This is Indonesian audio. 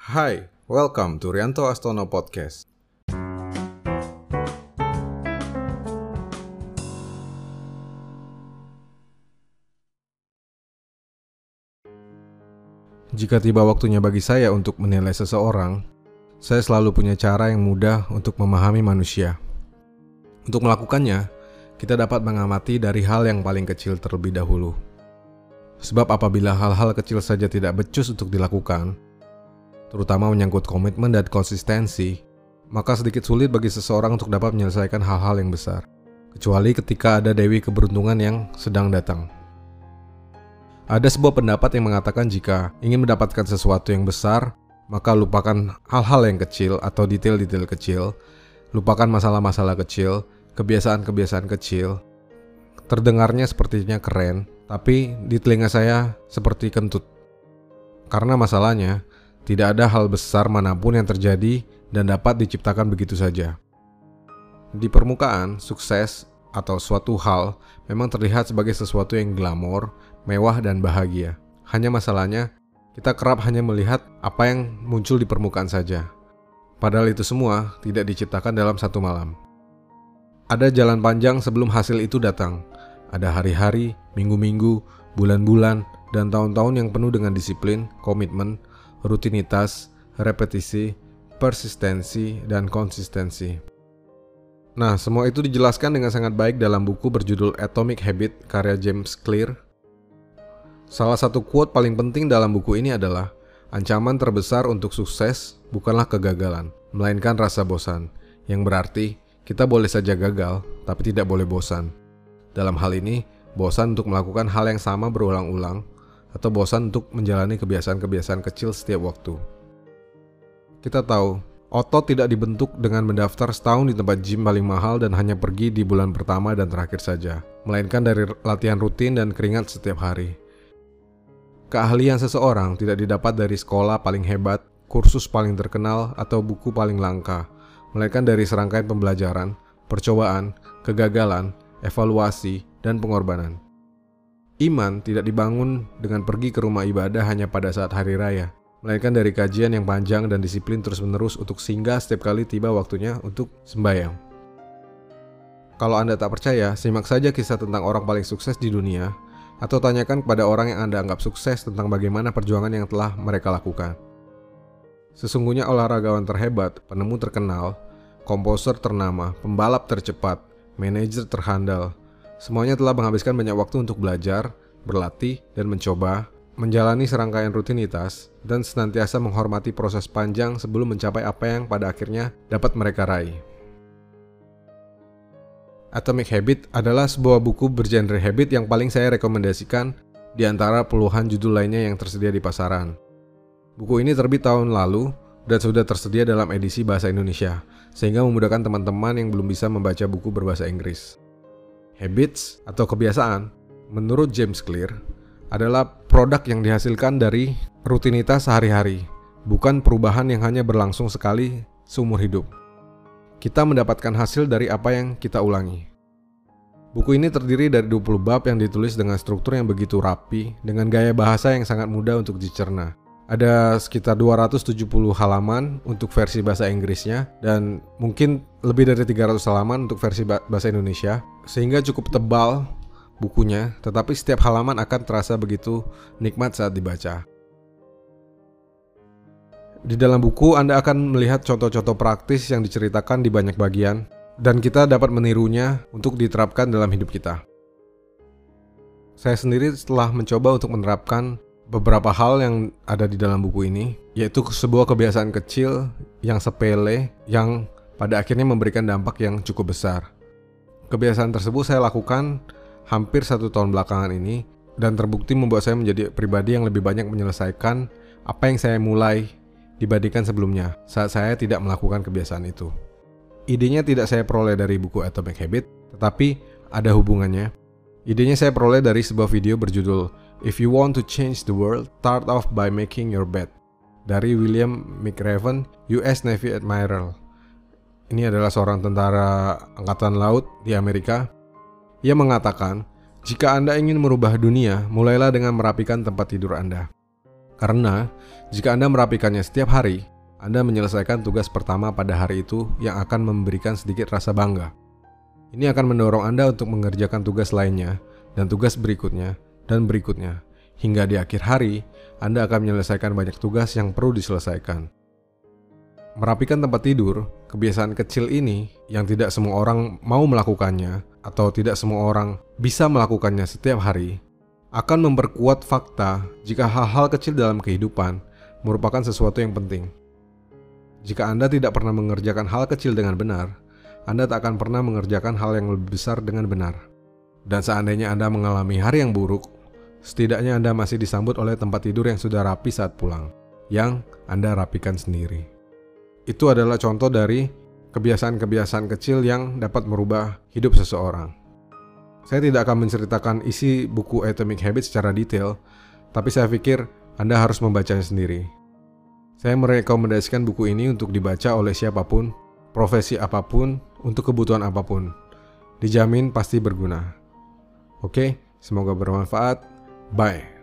Hai, welcome to Rianto Astono Podcast. Jika tiba waktunya bagi saya untuk menilai seseorang, saya selalu punya cara yang mudah untuk memahami manusia. Untuk melakukannya, kita dapat mengamati dari hal yang paling kecil terlebih dahulu. Sebab apabila hal-hal kecil saja tidak becus untuk dilakukan, terutama menyangkut komitmen dan konsistensi, maka sedikit sulit bagi seseorang untuk dapat menyelesaikan hal-hal yang besar, kecuali ketika ada dewi keberuntungan yang sedang datang. Ada sebuah pendapat yang mengatakan jika ingin mendapatkan sesuatu yang besar, maka lupakan hal-hal yang kecil atau detail-detail kecil, lupakan masalah-masalah kecil, kebiasaan-kebiasaan kecil. Terdengarnya sepertinya keren, tapi di telinga saya seperti kentut. Karena masalahnya, tidak ada hal besar mana pun yang terjadi dan dapat diciptakan begitu saja. Di permukaan, sukses atau suatu hal memang terlihat sebagai sesuatu yang glamor, mewah, dan bahagia. Hanya masalahnya, kita kerap hanya melihat apa yang muncul di permukaan saja. Padahal itu semua tidak diciptakan dalam satu malam. Ada jalan panjang sebelum hasil itu datang. Ada hari-hari, minggu-minggu, bulan-bulan, dan tahun-tahun yang penuh dengan disiplin, komitmen, rutinitas, repetisi, persistensi, dan konsistensi. Nah, semua itu dijelaskan dengan sangat baik dalam buku berjudul Atomic Habit karya James Clear. Salah satu quote paling penting dalam buku ini adalah, ancaman terbesar untuk sukses bukanlah kegagalan, melainkan rasa bosan, yang berarti kita boleh saja gagal, tapi tidak boleh bosan. Dalam hal ini, bosan untuk melakukan hal yang sama berulang-ulang, atau bosan untuk menjalani kebiasaan-kebiasaan kecil setiap waktu. Kita tahu Otot tidak dibentuk dengan mendaftar setahun di tempat gym paling mahal dan hanya pergi di bulan pertama dan terakhir saja, melainkan dari latihan rutin dan keringat setiap hari. Keahlian seseorang tidak didapat dari sekolah paling hebat, kursus paling terkenal, atau buku paling langka, melainkan dari serangkaian pembelajaran, percobaan, kegagalan, evaluasi, dan pengorbanan. Iman tidak dibangun dengan pergi ke rumah ibadah hanya pada saat hari raya, melainkan dari kajian yang panjang dan disiplin terus-menerus untuk singgah setiap kali tiba waktunya untuk sembahyang. Kalau Anda tak percaya, simak saja kisah tentang orang paling sukses di dunia, atau tanyakan kepada orang yang Anda anggap sukses tentang bagaimana perjuangan yang telah mereka lakukan. Sesungguhnya olahragawan terhebat, penemu terkenal, komposer ternama, pembalap tercepat, manajer terhandal, semuanya telah menghabiskan banyak waktu untuk belajar, berlatih, dan mencoba menjalani serangkaian rutinitas, dan senantiasa menghormati proses panjang sebelum mencapai apa yang pada akhirnya dapat mereka raih. Atomic Habit adalah sebuah buku bergenre habit yang paling saya rekomendasikan di antara puluhan judul lainnya yang tersedia di pasaran. Buku ini terbit tahun lalu dan sudah tersedia dalam edisi bahasa Indonesia, sehingga memudahkan teman-teman yang belum bisa membaca buku berbahasa Inggris. Habits atau kebiasaan, menurut James Clear, adalah produk yang dihasilkan dari rutinitas sehari-hari, bukan perubahan yang hanya berlangsung sekali seumur hidup. Kita mendapatkan hasil dari apa yang kita ulangi. Buku ini terdiri dari 20 bab yang ditulis dengan struktur yang begitu rapi, dengan gaya bahasa yang sangat mudah untuk dicerna. Ada sekitar 270 halaman untuk versi bahasa Inggrisnya dan mungkin lebih dari 300 halaman untuk versi bahasa Indonesia, sehingga cukup tebal bukunya, tetapi setiap halaman akan terasa begitu nikmat saat dibaca. Di dalam buku, Anda akan melihat contoh-contoh praktis yang diceritakan di banyak bagian, dan kita dapat menirunya untuk diterapkan dalam hidup kita. Saya sendiri setelah mencoba untuk menerapkan beberapa hal yang ada di dalam buku ini, yaitu sebuah kebiasaan kecil yang sepele, yang pada akhirnya memberikan dampak yang cukup besar. Kebiasaan tersebut saya lakukan hampir satu tahun belakangan ini dan terbukti membuat saya menjadi pribadi yang lebih banyak menyelesaikan apa yang saya mulai dibandingkan sebelumnya saat saya tidak melakukan kebiasaan itu. Idenya tidak saya peroleh dari buku Atomic Habit, tetapi ada hubungannya. Idenya saya peroleh dari sebuah video berjudul If You Want to Change the World, Start Off by Making Your Bed dari William McRaven, US Navy Admiral. Ini adalah seorang tentara angkatan laut di Amerika ia mengatakan, jika Anda ingin merubah dunia, mulailah dengan merapikan tempat tidur Anda. Karena jika Anda merapikannya setiap hari, Anda menyelesaikan tugas pertama pada hari itu yang akan memberikan sedikit rasa bangga. Ini akan mendorong Anda untuk mengerjakan tugas lainnya dan tugas berikutnya dan berikutnya. Hingga di akhir hari, Anda akan menyelesaikan banyak tugas yang perlu diselesaikan. Merapikan tempat tidur, kebiasaan kecil ini yang tidak semua orang mau melakukannya atau tidak semua orang bisa melakukannya setiap hari, akan memperkuat fakta jika hal-hal kecil dalam kehidupan merupakan sesuatu yang penting. Jika Anda tidak pernah mengerjakan hal kecil dengan benar, Anda tak akan pernah mengerjakan hal yang lebih besar dengan benar. Dan seandainya Anda mengalami hari yang buruk, setidaknya Anda masih disambut oleh tempat tidur yang sudah rapi saat pulang, yang Anda rapikan sendiri. Itu adalah contoh dari kebiasaan-kebiasaan kecil yang dapat merubah hidup seseorang. Saya tidak akan menceritakan isi buku Atomic Habits secara detail, tapi saya pikir Anda harus membacanya sendiri. Saya merekomendasikan buku ini untuk dibaca oleh siapa pun, profesi apa pun, untuk kebutuhan apa pun. Dijamin pasti berguna. Oke, semoga bermanfaat. Bye.